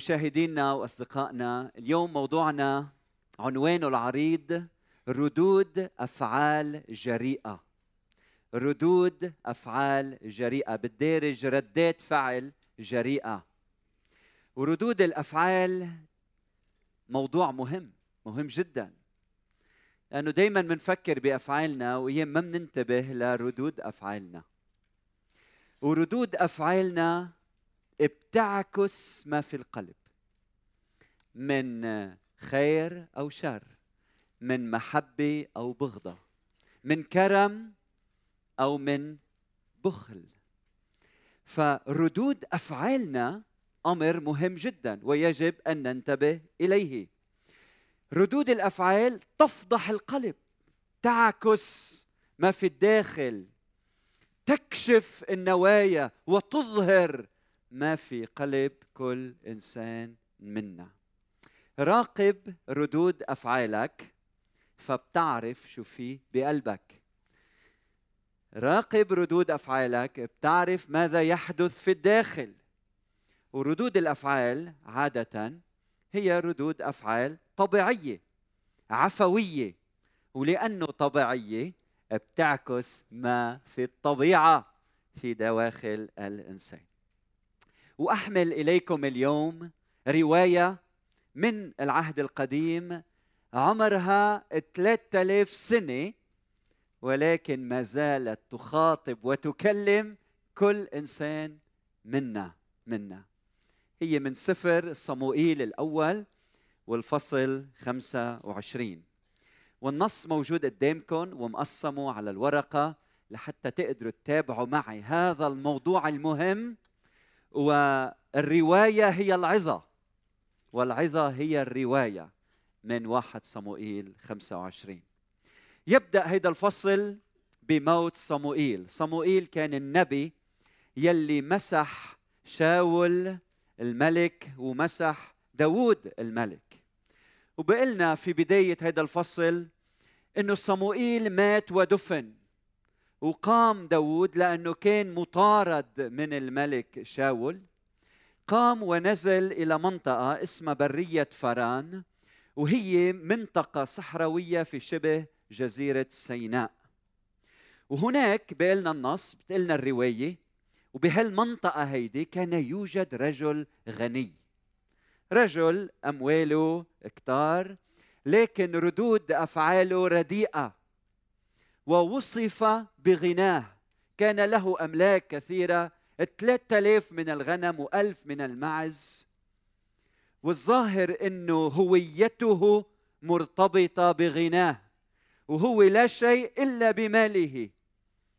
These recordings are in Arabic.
مشاهدينا وأصدقائنا اليوم موضوعنا عنوانه العريض ردود أفعال جريئة. ردود أفعال جريئة بالدارج ردات فعل جريئة. وردود الأفعال موضوع مهم مهم جدا. لأنه دائما بنفكر بأفعالنا وايام ما بننتبه لردود أفعالنا. وردود أفعالنا بتعكس ما في القلب. من خير أو شر من محبة أو بغضة من كرم أو من بخل. فردود أفعالنا أمر مهم جدا ويجب أن ننتبه إليه. ردود الأفعال تفضح القلب تعكس ما في الداخل تكشف النوايا وتظهر ما في قلب كل إنسان منا. راقب ردود أفعالك فبتعرف شو في بقلبك. راقب ردود أفعالك بتعرف ماذا يحدث في الداخل. وردود الأفعال عادة هي ردود أفعال طبيعية عفوية. ولأنه طبيعية بتعكس ما في الطبيعة في دواخل الإنسان. وأحمل إليكم اليوم رواية من العهد القديم عمرها 3000 سنة ولكن ما زالت تخاطب وتكلم كل إنسان منا منا. هي من سفر صموئيل الأول والفصل 25 والنص موجود قدامكم ومقسمه على الورقة لحتى تقدروا تتابعوا معي هذا الموضوع المهم والرواية هي العظة. والعظة هي الرواية من واحد صموئيل 25 يبدأ هذا الفصل بموت صموئيل. صموئيل كان النبي يلي مسح شاول الملك ومسح داوود الملك. وبقلنا في بداية هذا الفصل إنه صموئيل مات ودفن. وقام داود لأنه كان مطارد من الملك شاول. قام ونزل إلى منطقة اسمها برية فران وهي منطقة صحراوية في شبه جزيرة سيناء. وهناك بقلنا النص بتقلنا الرواية وبهالمنطقة هيدي كان يوجد رجل غني. رجل أمواله كتار لكن ردود أفعاله رديئة. ووصف بغناه. كان له أملاك كثيرة 3000 من الغنم وألف من المعز. والظاهر أنه هويته مرتبطة بغناه وهو لا شيء إلا بماله.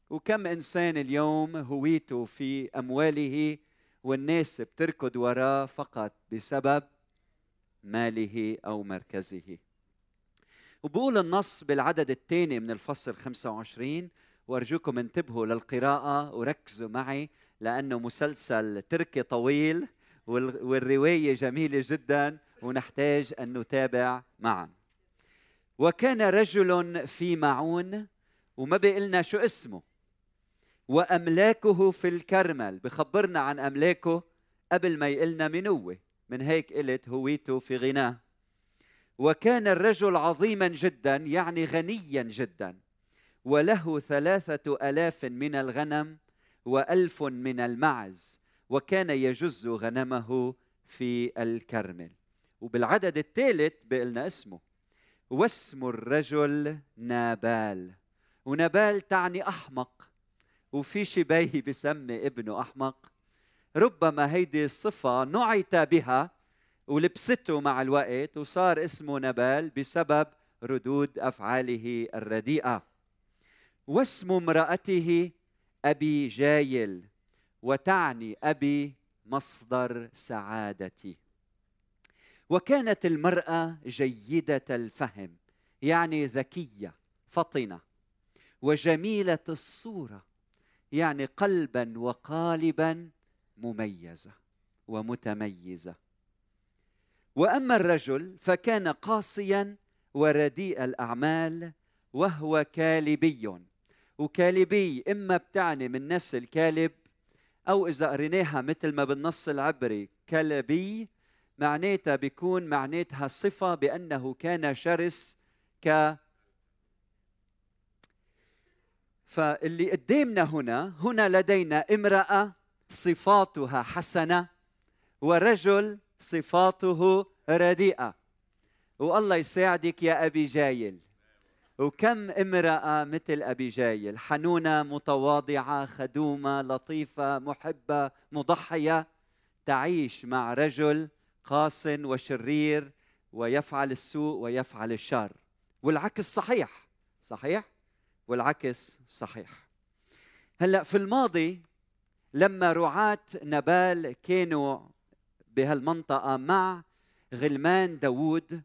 وكم إنسان اليوم هويته في أمواله والناس بتركض وراه فقط بسبب ماله أو مركزه. وبقول النص بالعدد الثاني من الفصل 25 وأرجوكم انتبهوا للقراءة وركزوا معي لأنه مسلسل تركي طويل والرواية جميلة جدا ونحتاج أن نتابع معا. وكان رجل في معون وما بيقلنا شو اسمه. وأملاكه في الكرمل. بخبرنا عن أملاكه قبل ما يقلنا من هو من هيك قلت هويته في غناه. وكان الرجل عظيما جدا يعني غنيا جدا. وله ثلاثة ألاف من الغنم وألف من المعز وكان يجز غنمه في الكرمل. وبالعدد الثالث بقلنا اسمه. واسم الرجل نابال. ونابال تعني أحمق. وفي شبيه بسمي ابنه أحمق. ربما هيدي الصفة نعت بها ولبسته مع الوقت وصار اسمه نبال بسبب ردود أفعاله الرديئة. واسم امرأته أبي جايل وتعني أبي مصدر سعادتي. وكانت المرأة جيدة الفهم يعني ذكية فطنة. وجميلة الصورة يعني قلبا وقالبا مميزة ومتميزة. وأما الرجل فكان قاسيا ورديء الأعمال وهو كالبي. وكالبي إما بتعني من نسل كالب أو إذا قريناها مثل ما بالنص العبري كلبي معناتها بيكون معناتها صفة بأنه كان شرس ك فاللي قدامنا هنا هنا لدينا امرأة صفاتها حسنة ورجل صفاته رديئة. والله يساعدك يا أبي جايل. وكم امرأة مثل أبي جايل؟ حنونة متواضعة خدومة لطيفة محبة مضحية تعيش مع رجل قاس وشرير ويفعل السوء ويفعل الشر. والعكس صحيح. صحيح؟ والعكس صحيح. هلأ في الماضي لما رعاة نبال كانوا بهالمنطقة مع غلمان داوود.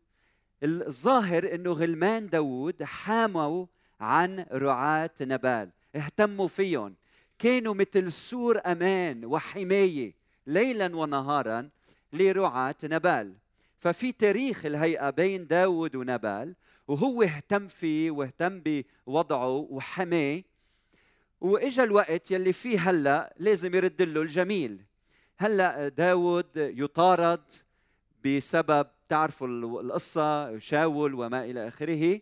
الظاهر إنه غلمان داوود حاموا عن رعاة نبال اهتموا فيهم. كانوا مثل سور أمان وحماية ليلا ونهارا لرعاة نبال. ففي تاريخ الهيئة بين داود ونبال وهو اهتم فيه واهتم بوضعه وحماه. وإجا الوقت يلي فيه هلأ لازم يرد له الجميل. هلا داود يطارد بسبب تعرفوا القصة شاول وما إلى آخره.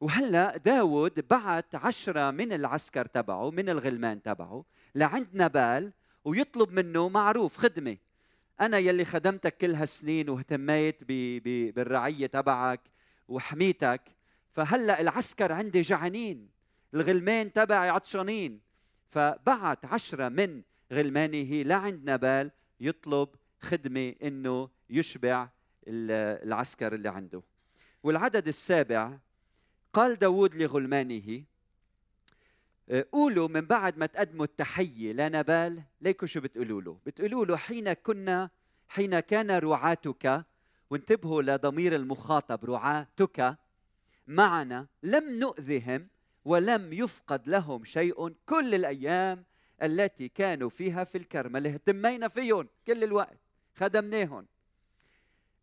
وهلا داود بعت عشرة من العسكر تبعه من الغلمان تبعه لعند نبال ويطلب منه معروف خدمة. أنا يلي خدمتك كل هالسنين واهتميت بالرعية تبعك وحميتك. فهلا العسكر عندي جعانين الغلمان تبعي عطشانين. فبعت عشرة من غلمانه لعند نبال يطلب خدمة إنه يشبع العسكر اللي عنده. والعدد السابع قال داود لغلمانه آه، قولوا من بعد ما تقدموا التحية لنبال ليكوا شو بتقولوا له؟ بتقولوا له حين كنا حين كان رعاتك وانتبهوا لضمير المخاطب رعاتك معنا لم نؤذهم ولم يفقد لهم شيء كل الأيام التي كانوا فيها في الكرمة اهتمينا فيهم كل الوقت. خدمناهم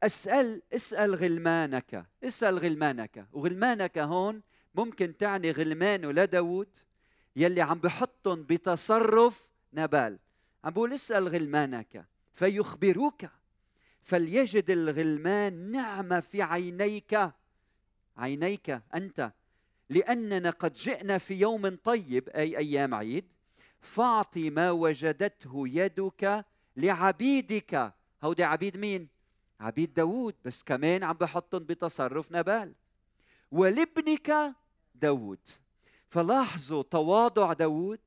أسأل اسأل غلمانك. اسأل غلمانك. وغلمانك هون ممكن تعني غلمانه لداود يلي عم بحطهم بتصرف نبال. عم بقول اسأل غلمانك. فيخبروك. فليجد الغلمان نعمة في عينيك. عينيك أنت. لأننا قد جئنا في يوم طيب أي أيام عيد. فاعطي ما وجدته يدك لعبيدك. هودي عبيد مين؟ عبيد داوود. بس كمان عم بحطهم بتصرف نبال. ولابنك داوود. فلاحظوا تواضع داوود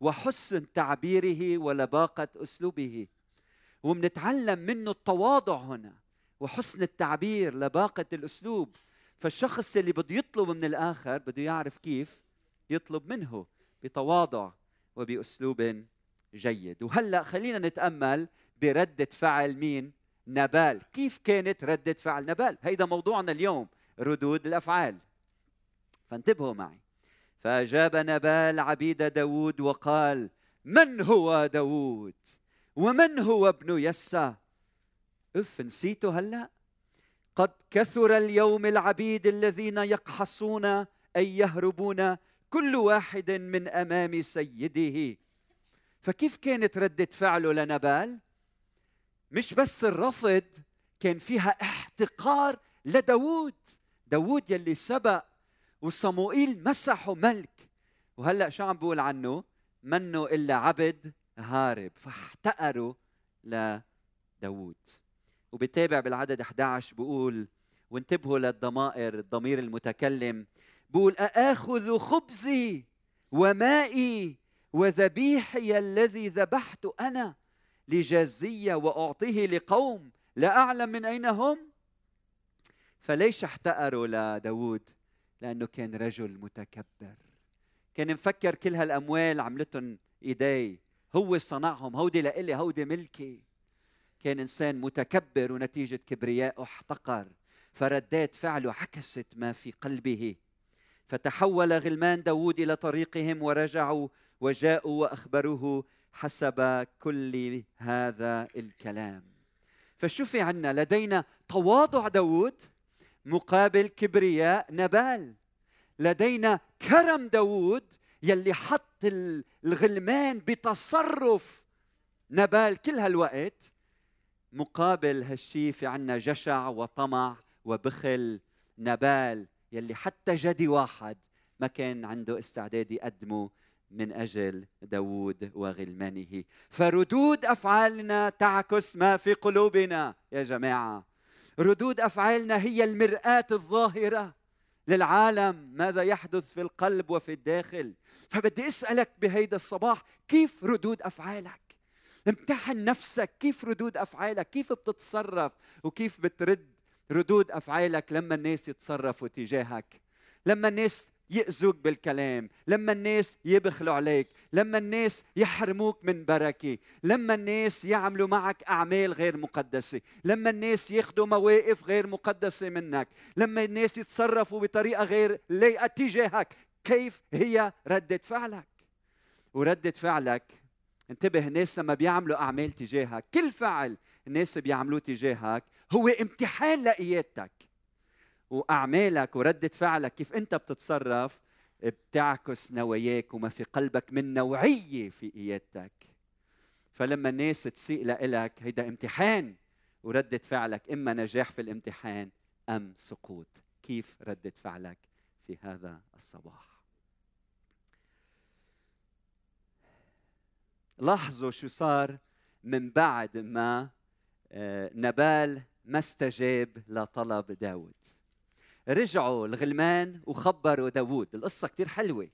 وحسن تعبيره ولباقة أسلوبه. ومنتعلم منه التواضع هنا وحسن التعبير لباقة الأسلوب. فالشخص اللي بده يطلب من الآخر بده يعرف كيف يطلب منه بتواضع. وبأسلوب جيد. وهلأ خلينا نتأمل بردة فعل مين؟ نبال. كيف كانت ردة فعل نبال؟ هيدا موضوعنا اليوم ردود الأفعال. فانتبهوا معي. فأجاب نبال عبيد داود وقال من هو داود؟ ومن هو ابن يسى أف نسيتوا هلأ؟ قد كثر اليوم العبيد الذين يقحصون أي يهربون كل واحد من أمام سيده. فكيف كانت ردة فعله لنبال مش بس الرفض كان فيها احتقار لداود داود يلي سبق وصموئيل مسحه ملك. وهلأ شو عم بقول عنه؟ منه إلا عبد هارب. فاحتقروا لداود وبتابع بالعدد 11 بقول وانتبهوا للضمائر الضمير المتكلم. بقول أآخذ خبزي ومائي وذبيحي الذي ذبحت أنا لجازية وأعطيه لقوم لا أعلم من أين هم؟ فليش احتقروا لداود لأنه كان رجل متكبر. كان مفكر كل هالأموال عملتهم إيدي. هو صنعهم هودي لإلي هودي ملكي. كان إنسان متكبر ونتيجة كبرياء احتقر. فردات فعله عكست ما في قلبه. فتحول غلمان داود إلى طريقهم ورجعوا وجاءوا وأخبروه حسب كل هذا الكلام. فشو في عنا لدينا تواضع داود مقابل كبرياء نبال. لدينا كرم داود يلي حط الغلمان بتصرف نبال كل هالوقت مقابل هالشي في عنا جشع وطمع وبخل نبال. يلي حتى جدي واحد ما كان عنده استعداد يقدمه من أجل داوود وغلمانه. فردود أفعالنا تعكس ما في قلوبنا يا جماعة. ردود أفعالنا هي المرآة الظاهرة للعالم ماذا يحدث في القلب وفي الداخل. فبدي أسألك بهيدا الصباح كيف ردود أفعالك؟ امتحن نفسك كيف ردود أفعالك؟ كيف بتتصرف؟ وكيف بترد ردود أفعالك لما الناس يتصرفوا تجاهك لما الناس يأذوك بالكلام لما الناس يبخلوا عليك لما الناس يحرموك من بركة لما الناس يعملوا معك أعمال غير مقدسة لما الناس ياخذوا مواقف غير مقدسة منك لما الناس يتصرفوا بطريقة غير لايقة تجاهك. كيف هي ردة فعلك؟ وردة فعلك انتبه الناس لما بيعملوا أعمال تجاهك كل فعل الناس بيعملوه تجاهك هو امتحان لقيادتك. وأعمالك وردة فعلك كيف أنت بتتصرف؟ بتعكس نواياك وما في قلبك من نوعية في قيادتك. فلما الناس تسيء لك هيدا امتحان وردة فعلك إما نجاح في الامتحان أم سقوط. كيف ردة فعلك في هذا الصباح؟ لاحظوا شو صار من بعد ما آه، نبال ما استجاب لطلب داود. رجعوا الغلمان وخبروا داوود القصة كتير حلوة.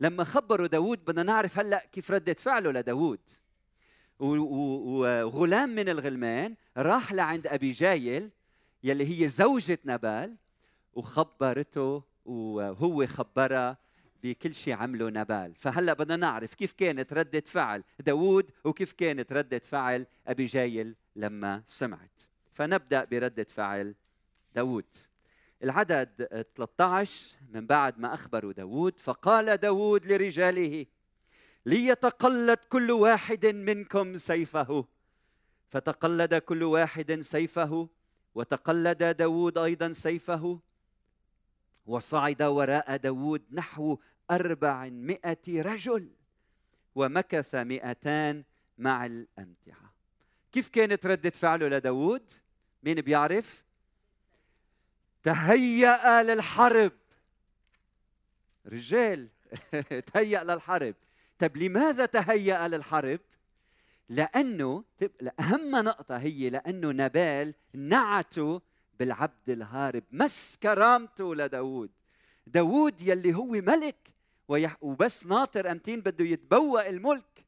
لما خبروا داوود بدنا نعرف هلأ كيف ردة فعله لداوود وغلام من الغلمان راح لعند أبي جايل يلي هي زوجة نبال وخبرته وهو خبرها بكل شيء عمله نبال. فهلأ بدنا نعرف كيف كانت ردة فعل داوود وكيف كانت ردة فعل أبي جايل لما سمعت. فنبدأ بردة فعل داوود. العدد 13 من بعد ما أخبروا داود فقال داود لرجاله ليتقلد كل واحد منكم سيفه. فتقلد كل واحد سيفه وتقلد داود أيضا سيفه. وصعد وراء داود نحو أربعمائة رجل ومكث مئتان مع الأمتعة. كيف كانت ردة فعله لداود؟ مين بيعرف؟ تهيأ للحرب. رجال تهيأ للحرب. طيب لماذا تهيأ للحرب؟ لأنه أهم نقطة هي لأنه نبال نعته بالعبد الهارب. مس كرامته لداود داود يلي هو ملك وبس ناطر أمتين بده يتبوأ الملك.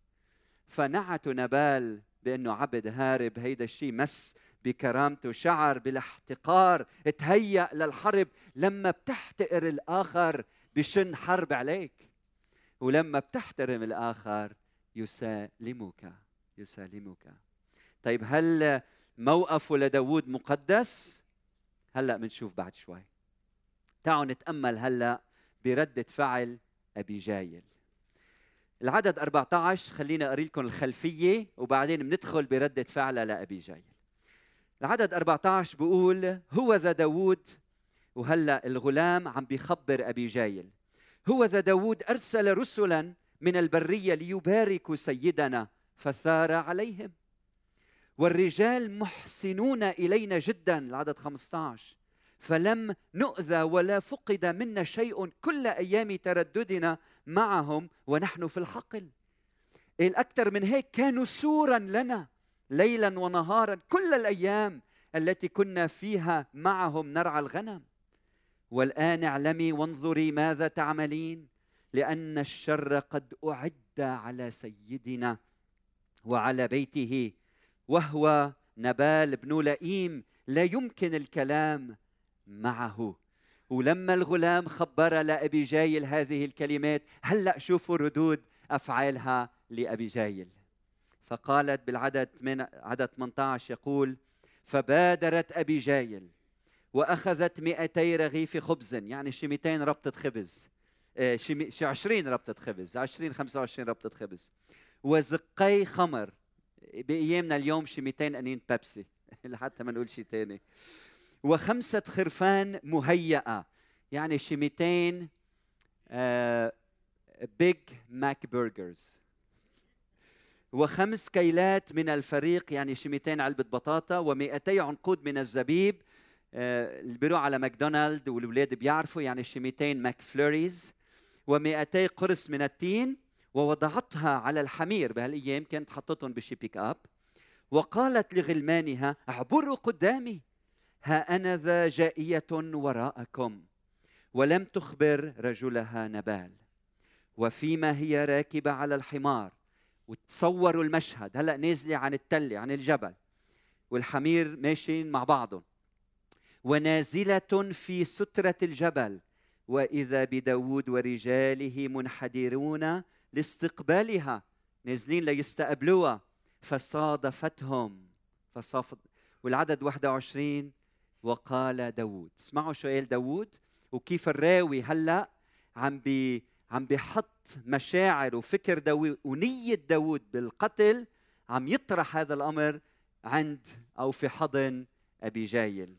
فنعته نبال بأنه عبد هارب هيدا الشيء مس بكرامته. شعر بالاحتقار. تهيأ للحرب. لما بتحتقر الآخر بشن حرب عليك. ولما بتحترم الآخر يسالمك. يسالمك. طيب هل موقفه لداود مقدس؟ هلأ بنشوف بعد شوي. تعالوا نتأمل هلأ برده فعل أبي جايل. العدد 14 خليني اقري لكم الخلفية وبعدين بندخل برده فعل لابي جايل. العدد 14 بيقول هو ذا داوود. وهلا الغلام عم بيخبر أبي جايل هو ذا داوود أرسل رسلا من البرية ليباركوا سيدنا. فثار عليهم. والرجال محسنون إلينا جدا العدد 15 فلم نؤذى ولا فقد منا شيء كل أيام ترددنا معهم ونحن في الحقل. الأكثر من هيك كانوا سورا لنا. ليلا ونهارا كل الأيام التي كنا فيها معهم نرعى الغنم. والآن اعلمي وانظري ماذا تعملين لأن الشر قد أعد على سيدنا وعلى بيته وهو نبال بن لئيم. لا يمكن الكلام معه. ولما الغلام خبر لأبي جايل هذه الكلمات هلأ شوفوا ردود أفعالها لأبي جايل. فقالت بالعدد من عدد 18 يقول فبادرت أبيجايل وأخذت 200 رغيف خبز. يعني شي 200 ربطة خبز. آه، شي 20 ربطة خبز 20 25 ربطة خبز. وزقي خمر. بأيامنا اليوم شي 200 أنين بيبسي. لحتى ما نقول شيء ثاني وخمسة خرفان مهيئة. يعني شي 200 Big Mac burgers وخمس كيلات من الفريق يعني شي 200 علبة بطاطا و200 عنقود من الزبيب آه، اللي بيروح على McDonald والولاد بيعرفوا يعني شي 200 McFlurries و200 قرص من التين ووضعتها على الحمير بهالأيام كانت حطتهم بشي بيك اب وقالت لغلمانها أعبروا قدامي ها أنا ذا جائية وراءكم ولم تخبر رجلها نبال وفيما هي راكبة على الحمار وتصوروا المشهد. هلا نازلة عن التلة عن الجبل. والحمير ماشيين مع بعضهم. ونازلة في سترة الجبل. وإذا بداود ورجاله منحدرون لاستقبالها نازلين ليستقبلوها. فصادفتهم. فصافت والعدد 21 وقال داود. اسمعوا شو قال داود. وكيف الراوي هلا عم بي عم بيحط مشاعر وفكر داوود ونية داوود بالقتل عم يطرح هذا الأمر عند أو في حضن أبي جايل.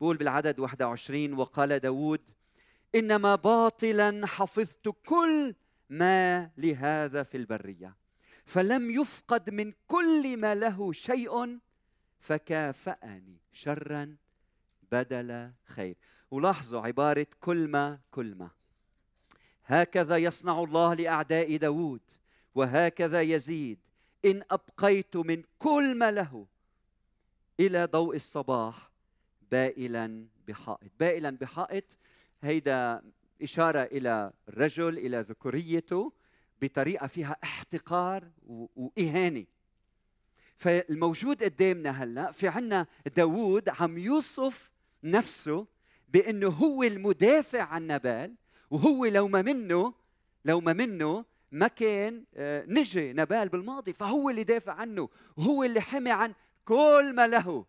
بقول بالعدد 21 وقال داود إنما باطلا حفظت كل ما لهذا في البرية فلم يفقد من كل ما له شيء فكافأني شرا بدل خير. ولاحظوا عبارة كل ما كل ما. هكذا يصنع الله لأعداء داود وهكذا يزيد إن أبقيت من كل ما له إلى ضوء الصباح بائلا بحائط. بائلا بحائط هيدا إشارة إلى الرجل إلى ذكوريته بطريقة فيها احتقار وإهانة. فالموجود قدامنا هلأ في عنا داوود عم يوصف نفسه بأنه هو المدافع عن نبال وهو لو ما منه لو ما منه ما كان آه، نجي نبال بالماضي فهو اللي دافع عنه وهو اللي حمي عن كل ما له.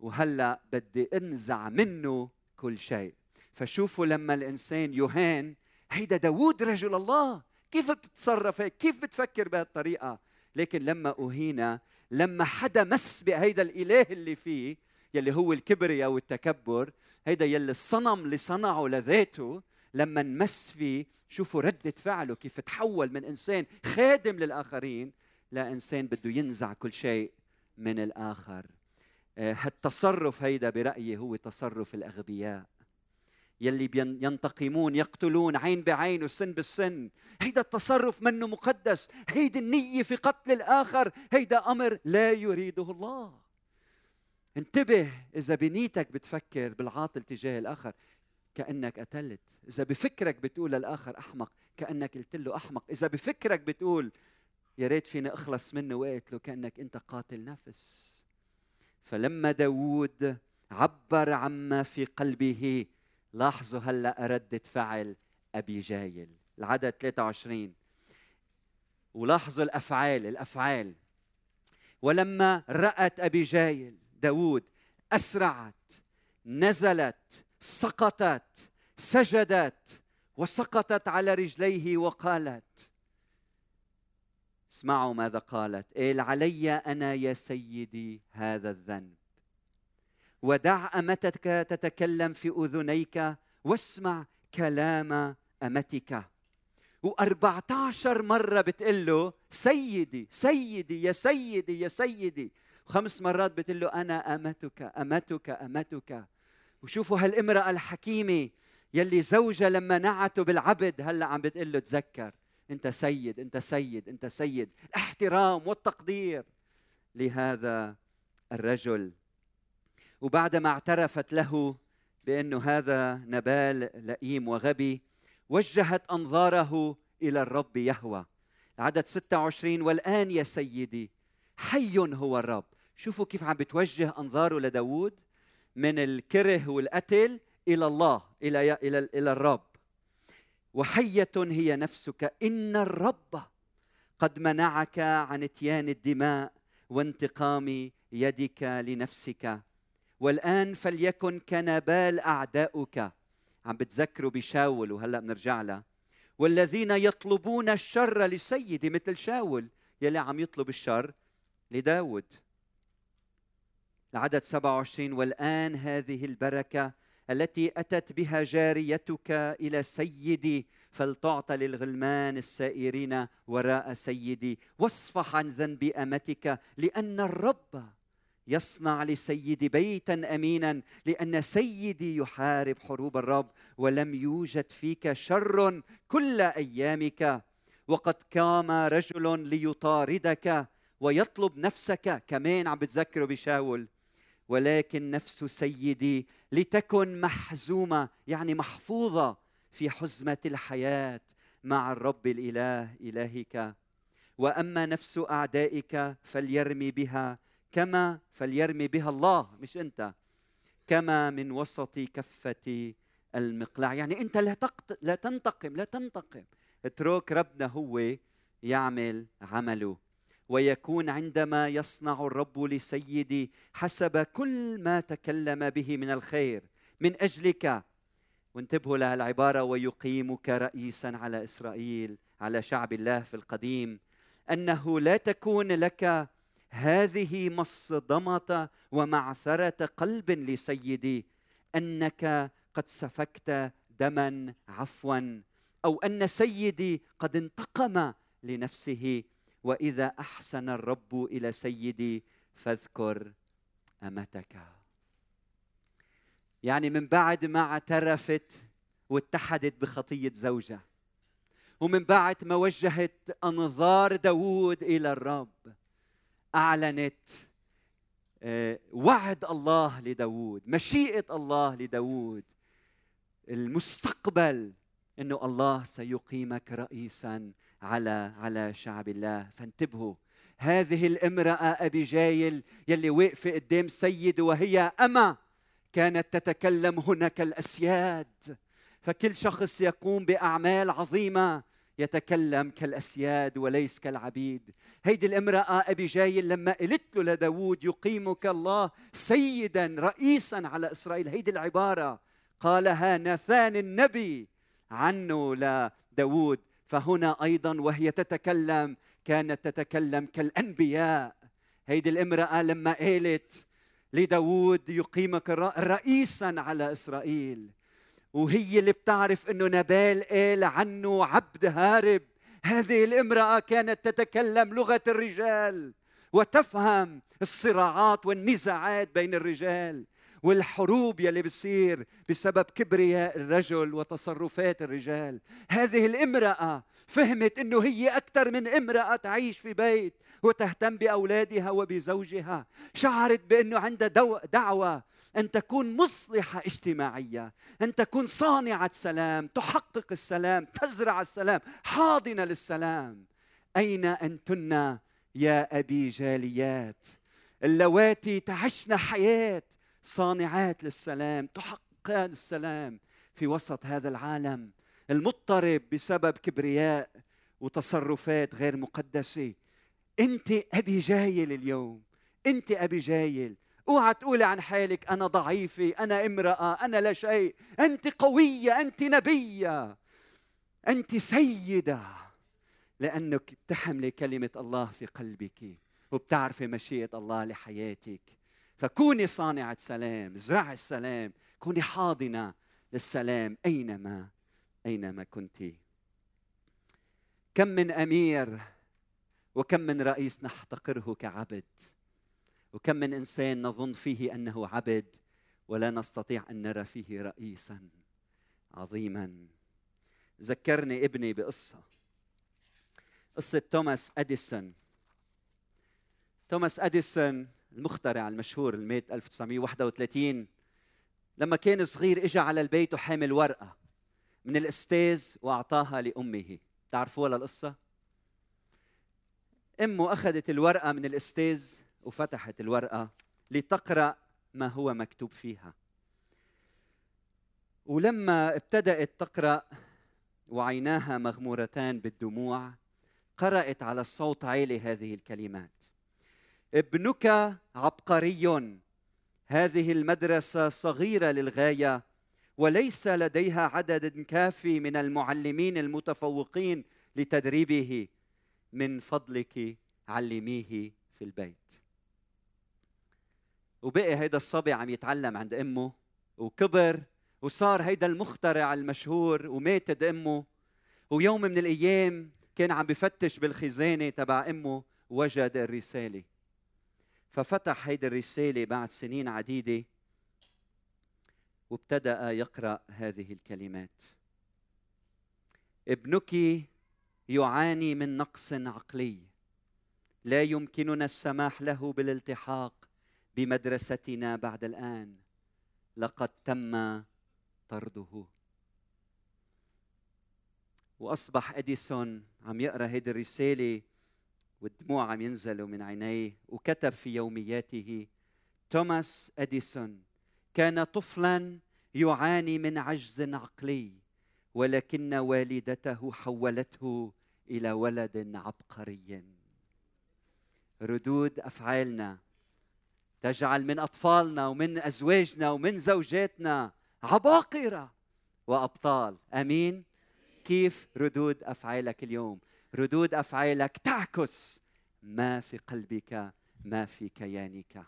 وهلا بدي انزع منه كل شيء. فشوفوا لما الإنسان يهان هيدا داوود رجل الله. كيف بتتصرف هيك؟ كيف بتفكر بهالطريقة؟ لكن لما أهينا لما حدا مس بهيدا الإله اللي فيه يلي هو الكبرياء والتكبر هيدا يلي الصنم اللي صنعه لذاته لما انمس فيه شوفوا ردة فعله كيف تحول من إنسان خادم للآخرين لإنسان بده ينزع كل شيء من الآخر. آه، هالتصرف هيدا برأيي هو تصرف الأغبياء. يلي ينتقمون يقتلون عين بعين وسن بالسن. هيدا التصرف منه مقدس. هيدي النية في قتل الآخر. هيدا أمر لا يريده الله. انتبه إذا بنيتك بتفكر بالعاطل تجاه الآخر. كأنك قتلت. إذا بفكرك بتقول للآخر أحمق كأنك قلت له أحمق. إذا بفكرك بتقول يا ريت فيني أخلص منه وقت كأنك أنت قاتل نفس. فلما داوود عبر عما في قلبه لاحظوا هلأ ردة فعل أبي جايل. العدد 23 ولاحظوا الأفعال الأفعال. ولما رأت أبي جايل داوود أسرعت نزلت سقطت سجدت وسقطت على رجليه وقالت اسمعوا ماذا قالت قال علي أنا يا سيدي هذا الذنب. ودع أمتك تتكلم في أذنيك واسمع كلام أمتك. وأربعة عشر مرة بتقول له سيدي سيدي يا سيدي يا سيدي. وخمس مرات بتقول له أنا أمتك أمتك أمتك. وشوفوا هالامرأة الحكيمة يلي زوجها لما نعته بالعبد هلا عم بتقول له تذكر انت سيد انت سيد انت سيد احترام والتقدير لهذا الرجل. وبعدما اعترفت له بأنه هذا نبال لئيم وغبي وجهت أنظاره إلى الرب يهوى. العدد 26 والآن يا سيدي حي هو الرب. شوفوا كيف عم بتوجه أنظاره لداود من الكره والقتل إلى الله إلى إلى إلى الرب. وحية هي نفسك. إن الرب قد منعك عن إتيان الدماء وانتقام يدك لنفسك. والآن فليكن كنبال أعداؤك. عم بتذكروا بشاول وهلأ بنرجع لها والذين يطلبون الشر لسيدي مثل شاول يلي عم يطلب الشر لداود. العدد 27 والآن هذه البركة التي أتت بها جاريتك إلى سيدي فلتعطى للغلمان السائرين وراء سيدي. واصفح عن ذنب أمتك لأن الرب يصنع لسيدي بيتا أمينا لأن سيدي يحارب حروب الرب ولم يوجد فيك شر كل أيامك. وقد قام رجل ليطاردك ويطلب نفسك كمان عم بتذكره بشاول ولكن نفس سيدي لتكن محزومة يعني محفوظة في حزمة الحياة مع الرب الإله إلهك. وأما نفس أعدائك فليرمي بها كما فليرمي بها الله مش أنت كما من وسط كفة المقلاع. يعني أنت لا. لا تنتقم لا تنتقم. اترك ربنا هو يعمل عمله. ويكون عندما يصنع الرب لسيدي حسب كل ما تكلم به من الخير. من أجلك. وانتبهوا لهالعباره ويقيمك رئيسا على إسرائيل على شعب الله في القديم. أنه لا تكون لك هذه مصدمة ومعثرة قلب لسيدي. أنك قد سفكت دما عفوا. أو أن سيدي قد انتقم لنفسه وإذا أحسن الرب إلى سيدي فاذكر أمتك. يعني من بعد ما اعترفت واتحدت بخطية زوجها ومن بعد ما وجهت أنظار داوود إلى الرب أعلنت آه، وعد الله لداوود مشيئة الله لداوود المستقبل إنه الله سيقيمك رئيسا على على شعب الله. فانتبهوا. هذه الامرأة أبي جايل يلي واقفه قدام سيد وهي اما كانت تتكلم هنا كالاسياد فكل شخص يقوم بأعمال عظيمة يتكلم كالأسياد وليس كالعبيد. هيدي الامرأة أبي جايل لما قلت له لداود يقيمك الله سيدا رئيسا على إسرائيل. هيدي العبارة قالها ناثان النبي عنه لداود فهنا أيضا وهي تتكلم كانت تتكلم كالأنبياء. هيدي الامرأة لما قالت لداود يقيمك رئيسا على إسرائيل وهي اللي بتعرف إنه نبال قال عنه عبد هارب. هذه الامرأة كانت تتكلم لغة الرجال وتفهم الصراعات والنزاعات بين الرجال. والحروب يلي بتصير بسبب كبرياء الرجل وتصرفات الرجال. هذه الامرأة فهمت أنه هي أكثر من امرأة تعيش في بيت وتهتم بأولادها وبزوجها. شعرت بأنه عندها دعوة أن تكون مصلحة اجتماعية أن تكون صانعة سلام تحقق السلام تزرع السلام حاضنة للسلام. أين أنتن يا أبي جاليات؟ اللواتي تعشن حياة صانعات للسلام تحققان السلام في وسط هذا العالم المضطرب بسبب كبرياء وتصرفات غير مقدسة. انت أبي جايل اليوم انت أبي جايل. اوعى تقولي عن حالك أنا ضعيفة أنا امرأة أنا لا شيء. أنت قوية أنت نبية. أنت سيدة لأنك بتحملي كلمة الله في قلبك وبتعرفي مشيئة الله لحياتك. فكوني صانعة سلام ازرعي السلام كوني حاضنة للسلام أينما أينما كنت. كم من أمير وكم من رئيس نحتقره كعبد وكم من إنسان نظن فيه أنه عبد ولا نستطيع أن نرى فيه رئيسا عظيما. ذكرني ابني بقصة قصة توماس أديسون. توماس أديسون المخترع المشهور اللي مات 1931 لما كان صغير اجى على البيت وحامل ورقة من الأستاذ وأعطاها لأمه. تعرفوا القصة أمه أخذت الورقة من الأستاذ وفتحت الورقة لتقرأ ما هو مكتوب فيها. ولما ابتدأت تقرأ وعيناها مغمورتان بالدموع قرأت على الصوت عالي هذه الكلمات. ابنك عبقري. هذه المدرسة صغيرة للغاية وليس لديها عدد كافي من المعلمين المتفوقين لتدريبه. من فضلك علميه في البيت. وبقي هيدا الصبي عم يتعلم عند أمه وكبر وصار هيدا المخترع المشهور وماتت أمه. ويوم من الأيام كان عم بفتش بالخزانة تبع أمه وجد الرسالة. ففتح هيدي الرسالة بعد سنين عديدة وابتدأ يقرأ هذه الكلمات. ابنك يعاني من نقص عقلي. لا يمكننا السماح له بالالتحاق بمدرستنا بعد الآن. لقد تم طرده. وأصبح أديسون عم يقرأ هيدي الرسالة والدموع عم ينزلوا من عينيه وكتب في يومياته توماس أديسون كان طفلا يعاني من عجز عقلي ولكن والدته حولته إلى ولد عبقري. ردود أفعالنا تجعل من أطفالنا ومن أزواجنا ومن زوجاتنا عباقرة وأبطال. آمين؟ كيف ردود أفعالك اليوم؟ ردود أفعالك. تعكس ما في قلبك ما في كيانك.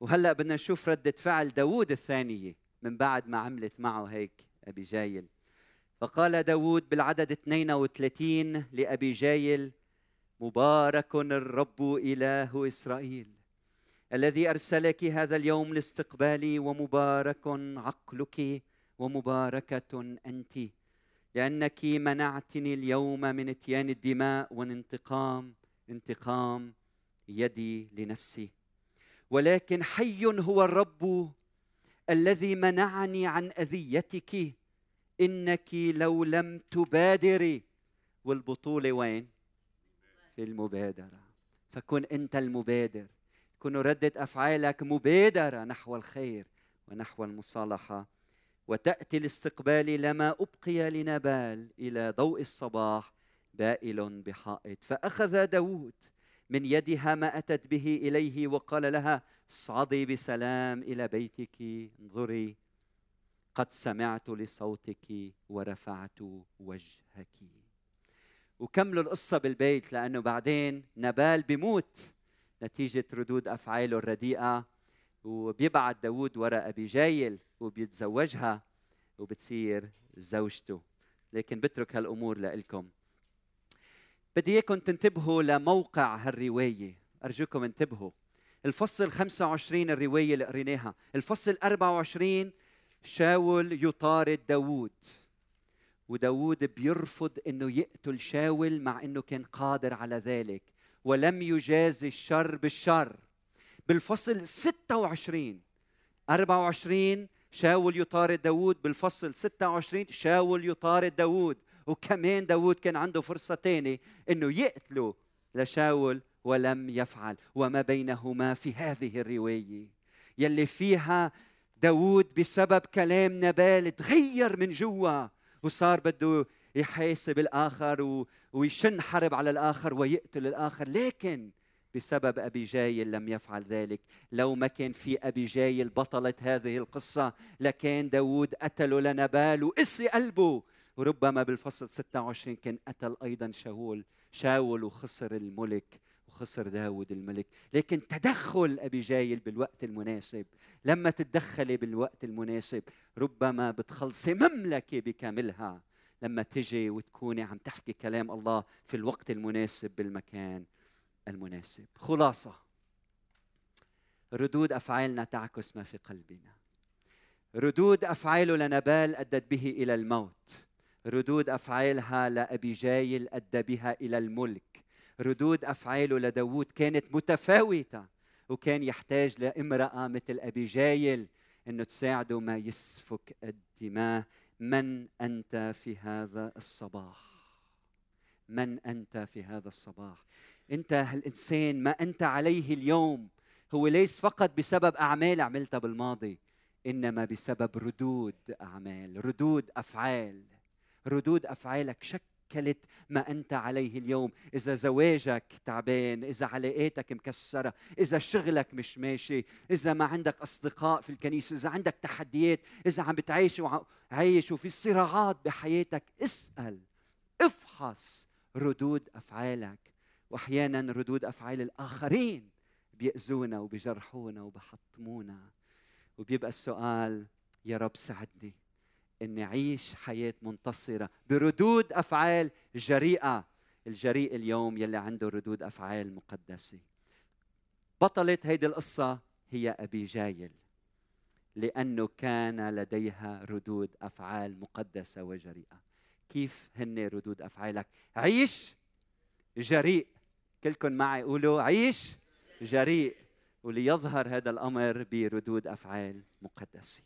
وهلأ بدنا نشوف ردة فعل داوود الثانية من بعد ما عملت معه هيك أبي جايل. فقال داوود بالعدد 32 لأبي جايل مبارك الرب إله إسرائيل الذي أرسلك هذا اليوم لاستقبالي ومبارك عقلك ومباركة أنتِ. لأنك منعتني اليوم من إتيان الدماء وانتقام انتقام يدي لنفسي. ولكن حي هو الرب الذي منعني عن أذيتك. إنك لو لم تبادري. والبطولة وين؟ في المبادرة. فكن أنت المبادر. كن ردة أفعالك مبادرة نحو الخير ونحو المصالحة. وتأتي لاستقبال لما أبقي لنبال إلى ضوء الصباح بائل بحائط. فأخذ داود من يدها ما أتت به إليه وقال لها اصعدي بسلام إلى بيتك انظري قد سمعت لصوتك ورفعت وجهك. وكملوا القصة بالبيت لأنه بعدين نبال بموت نتيجة ردود أفعاله الرديئة. وبيبعت داود وراء أبي جايل وبيتزوجها وبتصير زوجته. لكن بترك هالأمور لإلكم. بدي إياكم تنتبهوا لموقع هالرواية. أرجوكم انتبهوا. الفصل 25 الرواية اللي قريناها. الفصل 24 شاول يطارد داوود. وداوود بيرفض إنه يقتل شاول مع إنه كان قادر على ذلك. ولم يجازي الشر بالشر. بالفصل 26 24 شاول يطارد داوود. بالفصل 26 شاول يطارد داوود. وكمان داوود كان عنده فرصة تانية إنه يقتله لشاول ولم يفعل. وما بينهما في هذه الرواية. يلي فيها داوود بسبب كلام نبال تغير من جوا وصار بده يحاسب الآخر ويشن حرب على الآخر ويقتل الآخر. لكن بسبب أبي جايل لم يفعل ذلك. لو ما كان في أبي جايل بطلة هذه القصة لكان داود قتله لنبال وقسي قلبه. وربما بالفصل 26 كان قتل أيضا شاول شاول وخسر الملك وخسر داود الملك. لكن تدخل أبي جايل بالوقت المناسب. لما تتدخلي بالوقت المناسب ربما بتخلصي مملكة بكاملها. لما تجي وتكوني عم تحكي كلام الله في الوقت المناسب بالمكان. المناسب. خلاصة. ردود أفعالنا تعكس ما في قلبنا. ردود افعاله لنبال أدت به إلى الموت. ردود أفعالها لأبي جايل أدى بها إلى الملك. ردود افعاله لداود كانت متفاوتة وكان يحتاج لامرأة مثل أبي جايل إنه تساعده ما يسفك الدماء. من أنت في هذا الصباح؟ من أنت في هذا الصباح؟ أنت هالانسان ما أنت عليه اليوم. هو ليس فقط بسبب أعمال عملتها بالماضي إنما بسبب ردود أعمال ردود أفعال. ردود أفعالك شكلت ما أنت عليه اليوم. إذا زواجك تعبان إذا علاقاتك مكسرة إذا شغلك مش ماشي إذا ما عندك أصدقاء في الكنيسة إذا عندك تحديات إذا عم بتعيش وعايش وفي صراعات بحياتك اسأل افحص ردود أفعالك. وأحيانا ردود أفعال الآخرين بيأذونا وبيجرحونا وبحطمونا وبيبقى السؤال يا رب ساعدني إني أعيش حياة منتصرة بردود أفعال جريئة. الجريء اليوم يلي عنده ردود أفعال مقدسة. بطلة هيدي القصة هي أبي جايل لأنه كان لديها ردود أفعال مقدسة وجريئة. كيف هن ردود أفعالك؟ عيش جريء كلكم معي قولوا عيش جريء وليظهر هذا الأمر بردود أفعال مقدسة.